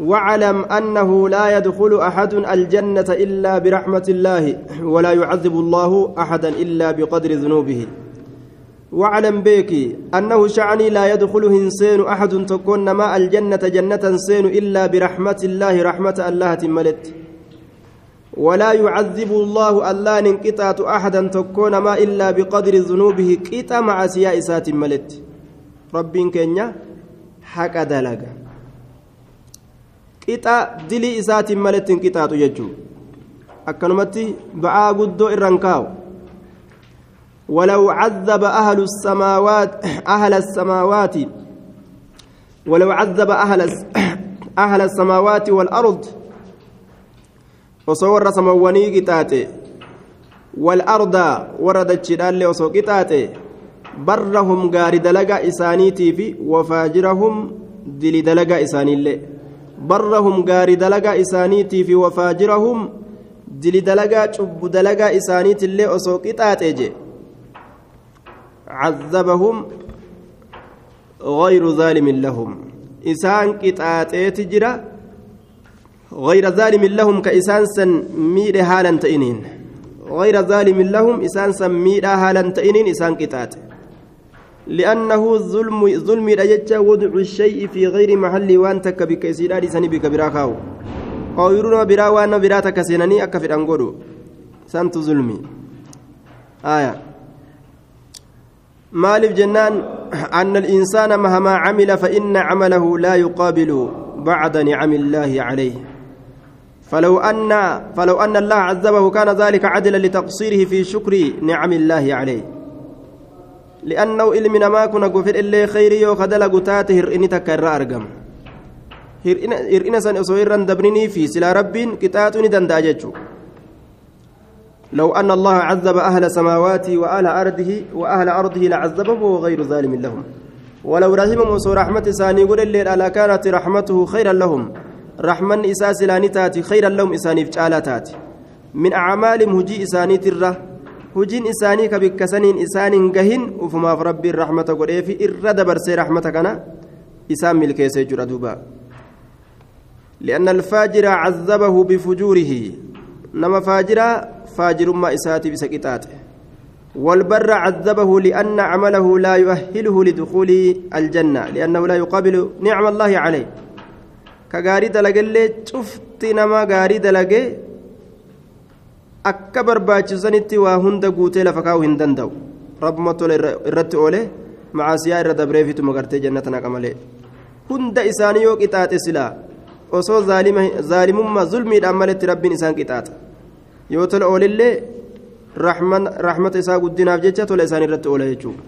واعلم أنه لا يدخل أحد الجنة إلا برحمة الله ولا يعذب الله أحدا إلا بقدر ذنوبه. واعلم بك أنه شعني لا يدخل إنسان أحد تكون ما الجنة جنة إنسان إلا برحمة الله رحمة الله تملت. ولا يعذب الله الله انقطعت أحدا تكون ما إلا بقدر ذنوبه قطع مع سياء سات ملت. رب كينيا حق دلق قطع دلي إسات ملت انقطعت يجو أكنمتي بعا قدو إرنكاو ولو عذب أهل السماوات أهل السماوات ولو عذب أهل أهل السماوات والأرض osoo warra samawwanii qixaaxe wal'ardaa warra dachiidhaallee osoo qixaaxe barrahum gaari dalagaa isaaniitii fi wafaajirahum dili dalagaa isaaniillee barrahum gaari dalagaa isaaniitii fi wafaajirahum dili dalagaa cubbu dalagaa isaaniitillee osoo qixaaxe je عذبهم غير ظالم لهم إسان قطعتي جرا غير ظالم لهم كإسان سن ميد حالا تئنين غير ظالم لهم إسان سن ميد حالا تئنين إسان قطعت لأنه ظلم ظلم رجت وضع الشيء في غير محل وانت بك سيداري سني بك براكاو أو يرون برا وأنا براتك سنني أكفر أنقولو سنت ظلمي آية. مالف جنان أن الإنسان مهما عمل فإن عمله لا يقابل بعد نعم الله عليه. فلو أن فلو أن الله عذبه كان ذلك عدلا لتقصيره في شكر نعم الله عليه. لأنه إلمنا ما كنا قفر إلا خيري وخدل قتاته هرئني تكرر أرقم. هرئنا سن أصويرا دبرني في سلا رب كتاتني دنداجتشو لو أن الله عذب أهل سماواته وأهل أرضه وأهل أرضه لعذبهم وغير ظالم لهم. ولو رحمهم وصور رحمة ثاني يقول الليل ألا كانت رحمته خيرا لهم. رحمن إساس لانتاتي خيرا لهم إساني فجالاتات من أعمالهم هجي إساني إساني كبكسنين إساني قهن وفما في ربي الرحمة قل في إرد برسي رحمتك أنا إسام ملكي سيجر دوبا لأن الفاجر عذبه بفجوره. نما فاجر فاجر ما إساتي بسكتاته والبر عذبه لأن عمله لا يؤهله لدخول الجنة لأنه لا يقابل نعم الله عليه. كغاري دلقلي شفت نما غاري دلقي akka barbaachisanitti waa hunda guutee lafa kaa'u hin danda'u rabbuma tola irratti oole macaasiyaa irra dabreefituma gartee jannata naqa malee hunda isaanii yoo qixaaxe silaa osoo zaalimummaa zulmiidhaan maletti rabbiin isaan qixaaxa yoo tola oolillee rahmata isaa guddinaaf jecha tola isaan irratti oola jechuudha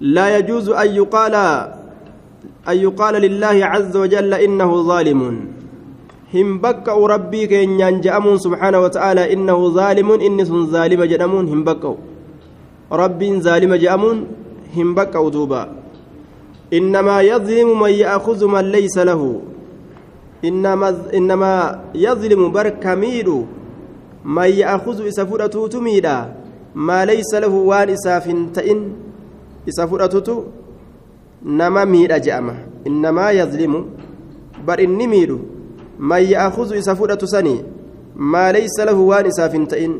لا يجوز أن يقال أن يقال لله عز وجل إنه هم بكأ ربي كين ينجأمون سبحانه وتعالى إنه ظالم إني ظالم جأمون هم بكأ ربي ظالم جأمون هم بكأ دوبا إنما يظلم من يأخذ من ليس له إنما إنما يظلم بركميد من يأخذ إسفورة تميدا ما ليس له وان إساف تئن إسفورة نما ميدا جأمة إنما يظلم بر إني ميدو من يأخذ إسفورة سني ما ليس له وان إساف تئن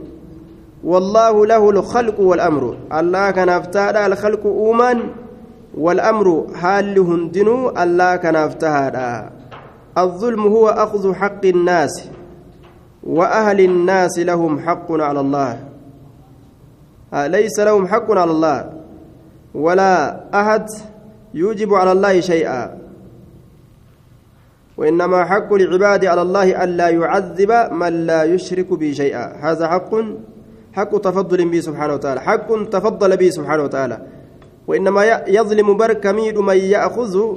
والله له الخلق والأمر. الله كان أفتاد الخلق أومان والأمر حال هندنو. الله كان افتهاد الظلم هو أخذ حق الناس وأهل الناس لهم حق على الله. ليس لهم حق على الله؟ ولا أحد يوجب على الله شيئا. وإنما حق العباد على الله ألا يعذب من لا يشرك به شيئا هذا حق حق تفضل به سبحانه وتعالى حق تفضل به سبحانه وتعالى وإنما يظلم بركميد من يأخذ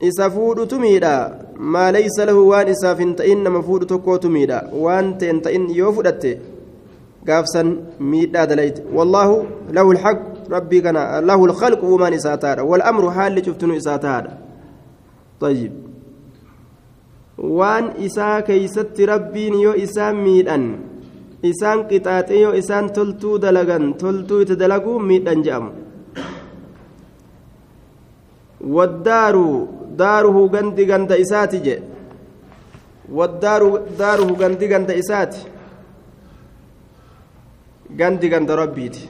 isa fuudhutu miidha maa laysa lahu waan isaaf hin ta'in nama fuudhu tokkootu miidha waan ta'en ta'in yoo fudhatte gaafsan miidhaa dalayte wallaahu lahu lxaq rabbii kana lahu lkhalqu uumaan isaa طيب waan isaa keeysatti rabbiin yoo isaan miidhan isaan qixaaxe yoo isaan toltuu dalagan toltuu itti dalaguu miidhan je'amu والدار داره غندي غند إساتي جي والدار داره غندي غند إساتي غندي غند ربيتي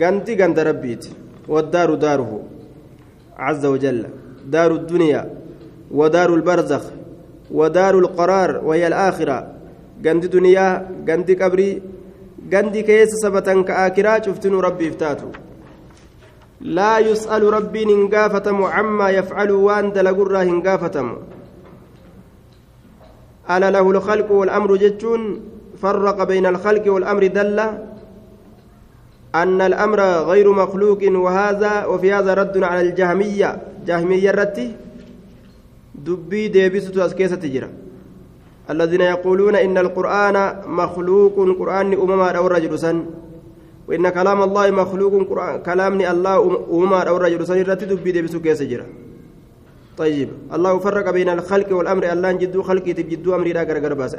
غندي غند ربيتي والدار داره عز وجل. دار الدنيا ودار البرزخ ودار القرار وهي الآخرة. غند دنيا غند قبري غند كيس سبتن كآكرا شفتن ربي افتاتو لا يسأل ربي هنقافتم عما يفعل وان دلقرا هنقافتم ألا له الخلق والأمر جتون فرق بين الخلق والأمر دل. أن الأمر غير مخلوق وهذا وفي هذا رد على الجهمية. جهمية رتي دبي ديبسة أسكيسة تجرى. الذين يقولون إن القرآن مخلوق قرآن أمما أو الرجل سن. وإن كلام الله مخلوق قرآن كلامني الله أمما أو الرجل سن. رتي دبي ديبسة كيسة جرى طيب. الله فرق بين الخلق والأمر. الله جدو خلقي تجدو أمري لا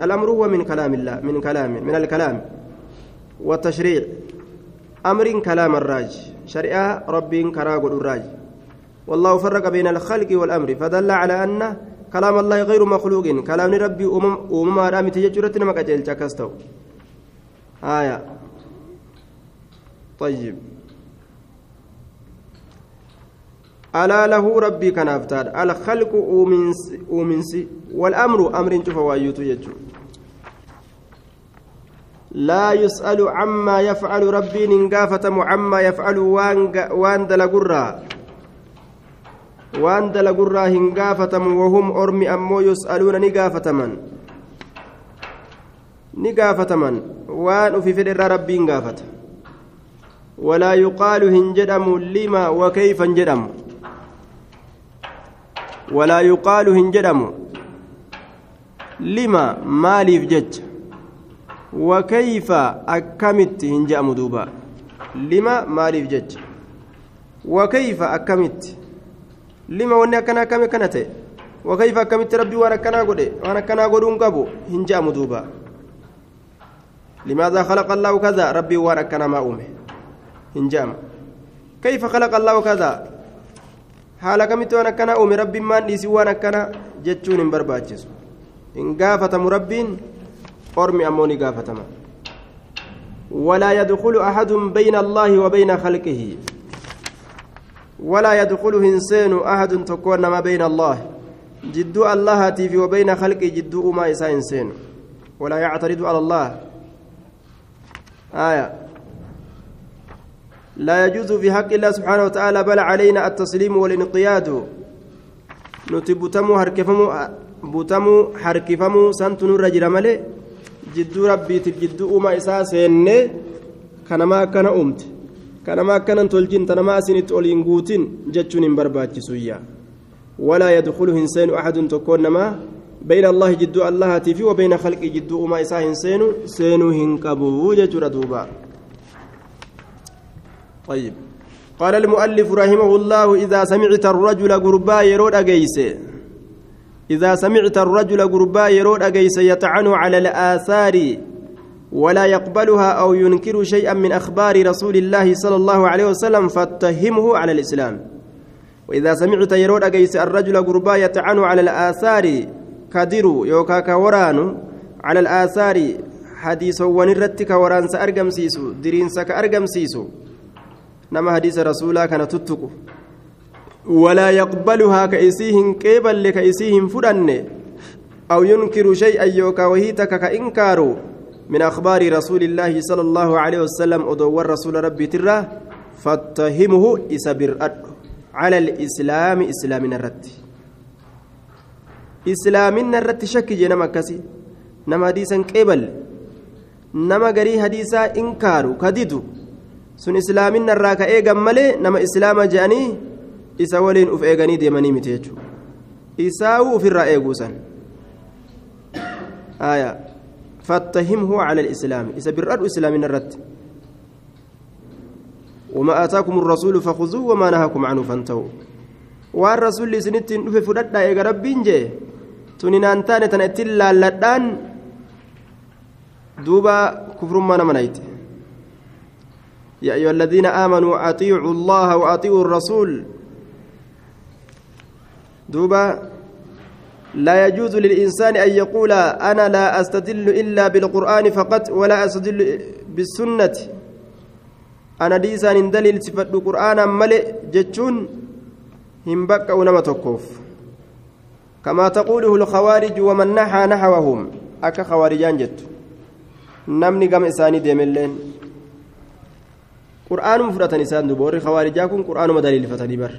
الأمر هو من كلام الله من كلام من الكلام. والتشريع. أمر كلام الراج. شريعة ربي كراغ الراج. والله فرق بين الخلق والأمر فدل على أن كلام الله غير مخلوق. كلام ربي أمم أمم رامي تججرت نمك أجل كستو آية. طيب. ألا له ربي كان أفتاد الخلق أومنس والأمر أمر شوف وايوتو يجو. لا يسأل عما يفعل ربي ننقافة عما يفعل وان دلقرا وان دلقرا هنقافة وهم أرمي أمو يسألون نقافة من؟ نقافة من؟ وان في فدر ربي نقافة ولا يقال هنجدم لما وكيف هنجدم ولا يقال هنجدم لما ماليف جج. وكيف أكمت هنجأم دوبا لما؟ ماليف جج. وكيف أكمت لما وني أكنا كم كانت وكيف أكمت ربي؟ وأنا كنا قد وأنا كنا قدون قبو هنجأم دوبا لماذا خلق الله كذا؟ ربي وأنا كنا ما أمه هنجأم كيف خلق الله كذا؟ haala kamitti waan akkana uume rabbiin maan dhiisii waan akkana jechuun hin barbaachisu hin gaafatamu rabbiin ormi ammoo ni ولا يدخل أحد بين الله وبين خلقه. ولا يدخل إنسان أحد تكون ما بين الله. جد الله تيفي وبين خلقه جد ما يسا إنسان. ولا يعترض على الله. آية. لا يجوز في حق الله سبحانه وتعالى بل علينا التسليم والانقياد. نتبتمو هركفمو بتمو حركفمو سنتن الرجل ملي جدو ربي تجدو أما إساء سيني كنما كان أمت كنما كان تلجين تنما أسنت أولين قوتين جتشون برباتي سويا ولا يدخله إنسان أحد تكون ما بين الله جدو الله تيفي وبين خلق جدو أما إساء إنسان سينو هنكبو جتشو ردوبا طيب قال المؤلف رحمه الله إذا سمعت الرجل قربا يرود أجيس إذا سمعت الرجل قربا يرود أجيس يطعن على الآثار ولا يقبلها أو ينكر شيئا من أخبار رسول الله صلى الله عليه وسلم فاتهمه على الإسلام. وإذا سمعت يرود أجيس الرجل قربا يطعن على الآثار كدروا يوكا كوران على الآثار حديث ونرتك وران سأرقم سيسو درين سك أرقم سيسو. nama hadiisa rasuulaa kana tuttuqu ka isii hin fudhanne aw yunkiru shay'an yookaa wahii takka ka inkaaru من أخبار رسول الله صلى الله عليه وسلم أدور رسول ربي ترى فاتهمه إسبر على الإسلام إسلامنا الرد إسلامنا الرد شك جنا مكسي نما حديثا قبل نما غري حديثا إنكار sun islaaminna irraa ka eegan malee nama islaama je'anii isa waliin uf eeganii deemanii miti jechuudha isaawuu ofirraa eeguusan fattahimhu cala alislaami isa bir'adhu islaamina irratti وما آتاكم الرسول فخذوه وما نهاكم عنه فانتهوا waan rasuulli isinittiin dhufe fudhadhaa eega rabbiin jee tuninaan taane tana ittiin laalladhaan duuba kufrummaa nama يا أيها الذين آمنوا أطيعوا الله وأطيعوا الرسول دوبا لا يجوز للإنسان أن يقول أنا لا أستدل إلا بالقرآن فقط ولا أستدل بالسنة. أنا ديسان دليل صفة القرآن ملئ جتشون هم بقى ونما تكوف. كما تقوله الخوارج ومن نحى نحوهم أكا خوارجان جت نمني قم إساني ديملين. قرآن مفرة إسان دبور خوارجاكم قرآن مدليل فتني بر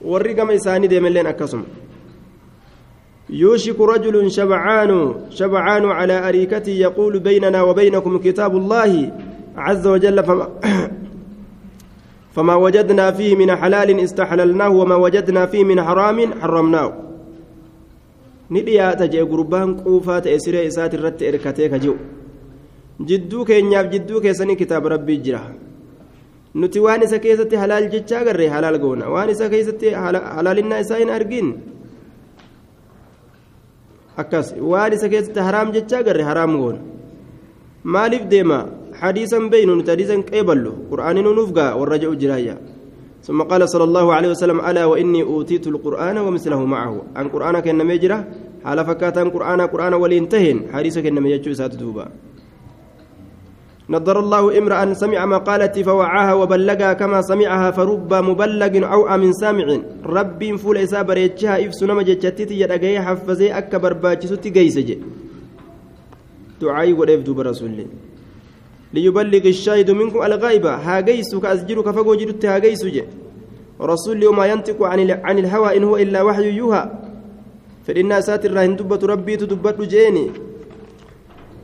warri gama isaanii deemalleen akkasuma. يوشك رجل شبعان شبعان على أريكته يقول بيننا وبينكم كتاب الله عز وجل فما, فما وجدنا فيه من حلال استحللناه وما وجدنا فيه من حرام حرمناه نديات جاء قربان قوفات إسرائيل إسات الرت إركتيك جو جدو كينياف جدو كيسني كتاب ربي جراه nuti waan isa keessatti halaal jechaa agarre halaal goona waan isa keessatti halaalinaa isaa hin argin akkas waan isa keessatti haraam jechaa agarre haraam goona maaliif deema hadiisan beeynu nuti hadiisan qeeballu qur'aanii nuuf gaa warra jedhu jiraayya ثم قال صلى الله عليه وسلم ألا وإني أوتيت القرآن ومثله معه أن قرآن كان نميجرة حال فكاتا قرآن قرآن ولينتهن حديثك النميجة سات دوبا نضر الله امرأ سمع مقالتي فوعاها وبلغها كما سمعها فرب مبلغ أو من سامع. رب فول إسا بريتشها إفس نما جتشتتي يدقي حفزي أكبر باجستي قيسج دعائي وديف دوب رسول ليبلغ الشاهد منكم الغائبة ها قيس كأسجر كفقو جدت ها قيس رسول وما ينطق عن عن الهوى إن هو إلا وحي يوها فإن ساتر راهن دبة ربي تدبت جيني.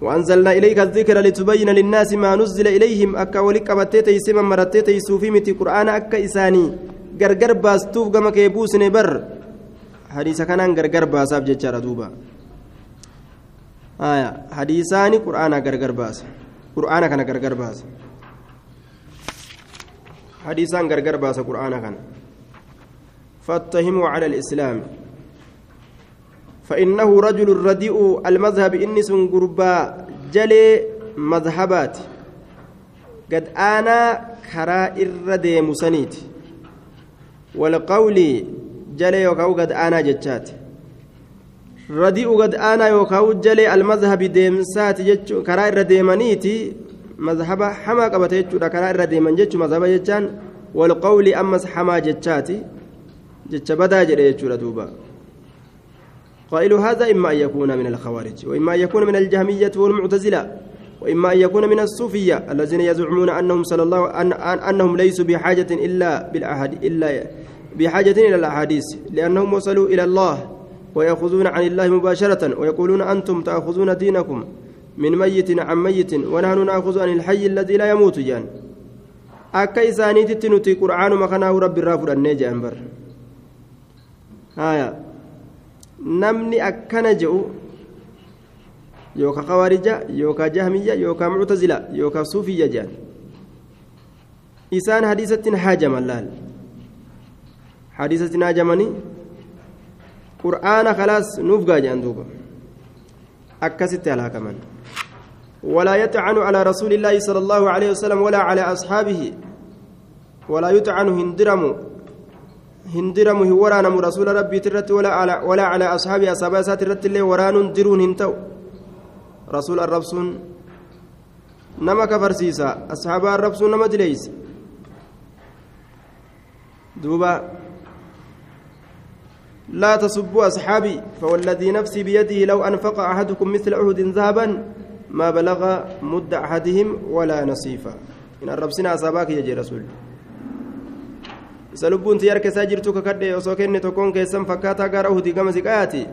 وأنزلنا إليك الذكر لتبين للناس ما نزل إليهم أكا ولك أبتيت يسمى مرتيت يسوفي متي قرآن أكا إساني. غرغر باستوف كما كيبوس نبر. حديث كان غرغر باساب جتشارة دوبا. آية. حديثاني قرآن غرغر باس. قرآن كان غرغر باس. حديثان غرغر باس قرآن كان. فاتهموا على الإسلام. فإنه رجل رديء المذهب إني سنقربا جلي مذهبات قد أنا كرا إردي مسنيت والقول جلي يوكاو قد أنا جتشات رديء قد أنا يوكاو جلي المذهب ديمسات جتشو كرا إردي منيتي مذهب حما قبت جتشو كرا إردي من جتشو مذهب جتشان والقول أمس حما جتشاتي جتش بدا جلي جتشو قائل هذا إما أن يكون من الخوارج وإما أن يكون من الجهمية والمعتزلة وإما أن يكون من الصوفية الذين يزعمون أنهم صلى الله أن أنهم ليسوا بحاجة إلا بالأحد إلا بحاجة إلى الأحاديث لأنهم وصلوا إلى الله ويأخذون عن الله مباشرة ويقولون أنتم تأخذون دينكم من ميت عن ميت ونحن نأخذ عن الحي الذي لا يموت جان. akka isaaniititti nuti qur'aanuma kanaahu rabbi irraa fudhannee jedhan bar namni akkana jedhu yookaan kawarija yookaan jahmiyya yookaan muctazila yookaan suufiyya jedhan isaan hadiisattiin haajaman laal hadiisattiin haajamanii qur'aana khalaas nuuf gaa jedhan duuba akkasitti halaakaman ولا يطعن على رسول الله صلى الله عليه وسلم ولا على أصحابه ولا يطعن هندرم هندرم ورانا رسول ربي ترت ولا على ولا على أصحاب أصحاب اللي وران درون هنتو رسول أصحاب نما دوبا لا تسبوا أصحابي فوالذي نفسي بيده لو أنفق أحدكم مثل أحد ذهبا ما بلغ مد أحدهم ولا نصيفا إن أصابك يجي رسول isa lubbuun ti harka isaa jirtu kakadhe osoo kenne tokkoon keessan fakkaataa gara uhudii gama siqayaati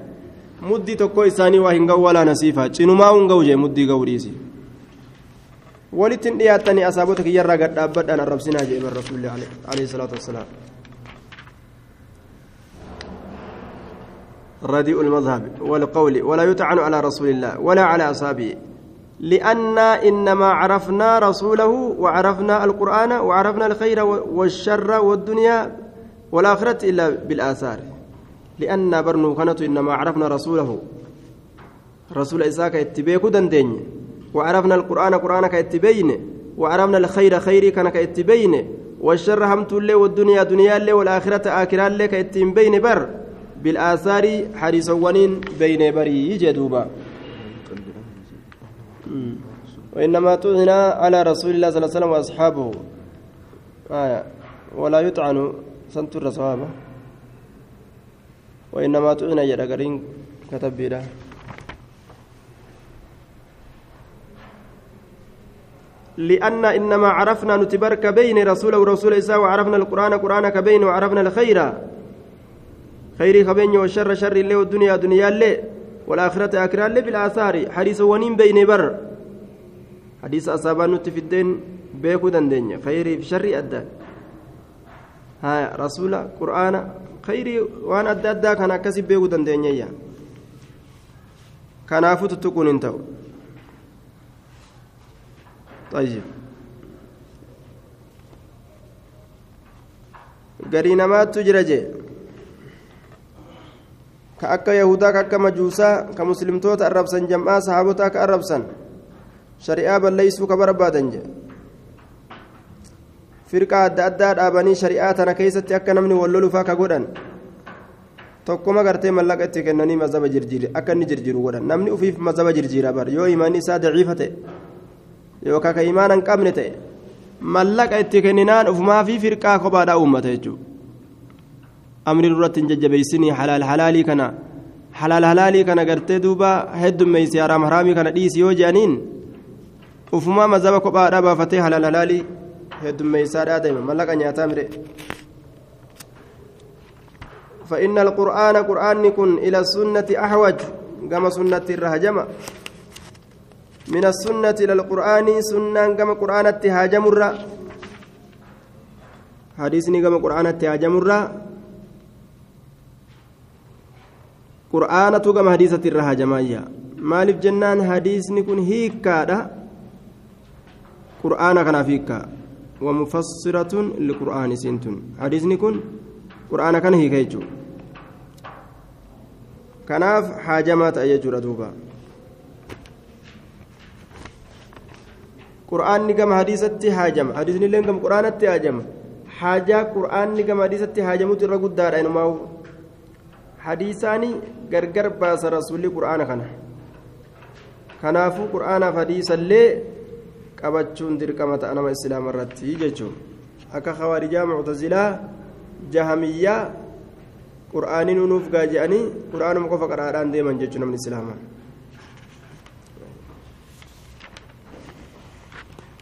muddii tokko isaanii waa hin ga'u walaa nasiifa cinumaa hun ga'u jee muddii ga'u dhiisi walitti hin dhiyaattanii asaabota kiyyarraa gad dhaabbadhaan arrabsinaa jee bar rasuulli alayhi salaatu wassalaam رديء المذهب والقول ولا يطعن على رسول الله ولا على أصحابه لأننا إنما عرفنا رسوله وعرفنا القرآن وعرفنا الخير والشر والدنيا والآخرة إلا بالآثار. لأن برنو كانت إنما عرفنا رسوله. رسول إساك اتبيك دندين. وعرفنا القرآن قرآن كاتبين وعرفنا الخير خيري كان كاتبين والشر همت اللي والدنيا دنيا اللي والآخرة آخرة اللي كيتين بين بر. بالآثار حديث ونين بين بري جدوبا. وإنما طعن على رسول الله صلى الله عليه وسلم وأصحابه. آية. ولا يطعن سنتر صوابه وإنما طعن يدقرين كتب بيده لأن إنما عرفنا نتبرك بين رسول ورسول إساء وعرفنا القرآن قرآن كبين وعرفنا الخير. خير كبين والشر شر اللي والدنيا دنيا اللي والآخرة آخرة اللي بالآثار. حديث ونين بين بر. حديث أصابان نتفدين بيكو دندين. خير في شر أدى. ها رسول قرآن خير وأنا أدى أدى. كان أكسب بيكو دندين يا. كنافو تتكون انتو. طيب. garii namaattu jira jee ka akka yahudaa ka akka majuusaa ka muslimtoota arrabsan jam'aa sahaabotaa ka arrabsan shari'aa balleeysuu ka barbaadan jee firqaa adda addaa dhaabanii shari'aa tana keessatti akka namni wallolufaa ka godhan tokkoma gartee mallaqa itti kennanii mazaba jirjiire akka inni jirjiru godhan namni ufiif mazaba jirjiira bar yoo imaanni isaa daciifa ta'e yookaan ka imaana hin qabne ta'e mallaqa itti kenninaan ufumaa fi firqaa kophaadhaa uummata jechuudha amri duratti hin jajjabeessinii halaal halaalii kana halaal halaalii kana gartee duuba heddummeessi haraam haraamii kana dhiisi yoo je'aniin ufumaa mazaba kophaadhaa baafatee halaal halaalii heddummeessaadhaa deema mallaqa nyaataa mire. فإن القرآن قرآن كن إلى السنة أحوج كما سنة الرهجمة من السنة إلى القرآن سنة كما قرآن التهاجم الرا حديثني كما قرآن التهاجم الرا قرآن كما حديثة الرهاجمية مالف جنان حديثني كن هيكا قرآن كان فيكا ومفسرة للقرآن سنتون حديثني كن قرآن كان هيكا يجو kanaaf haajamaa ta'a jechuudha duuba qur'aanni gama hadiisatti haajama hadiisni illee gama qur'aanatti haajama haajaa qur'aanni gama hadiisatti haajamutu irra guddaadha inumaa'u hadiisaani gargar baasa rasuulli qur'aana kana. Kanaafuu qur'aanaaf hadiisallee qabachuun dirqama ta'a nama islaama irratti jechuun. Akka khawaarijaa muctazilaa jahamiyyaa qur'aaniin nuuf gaaja'anii qur'aanuma qofa qaraadhaan deeman jechuun namni islaamaa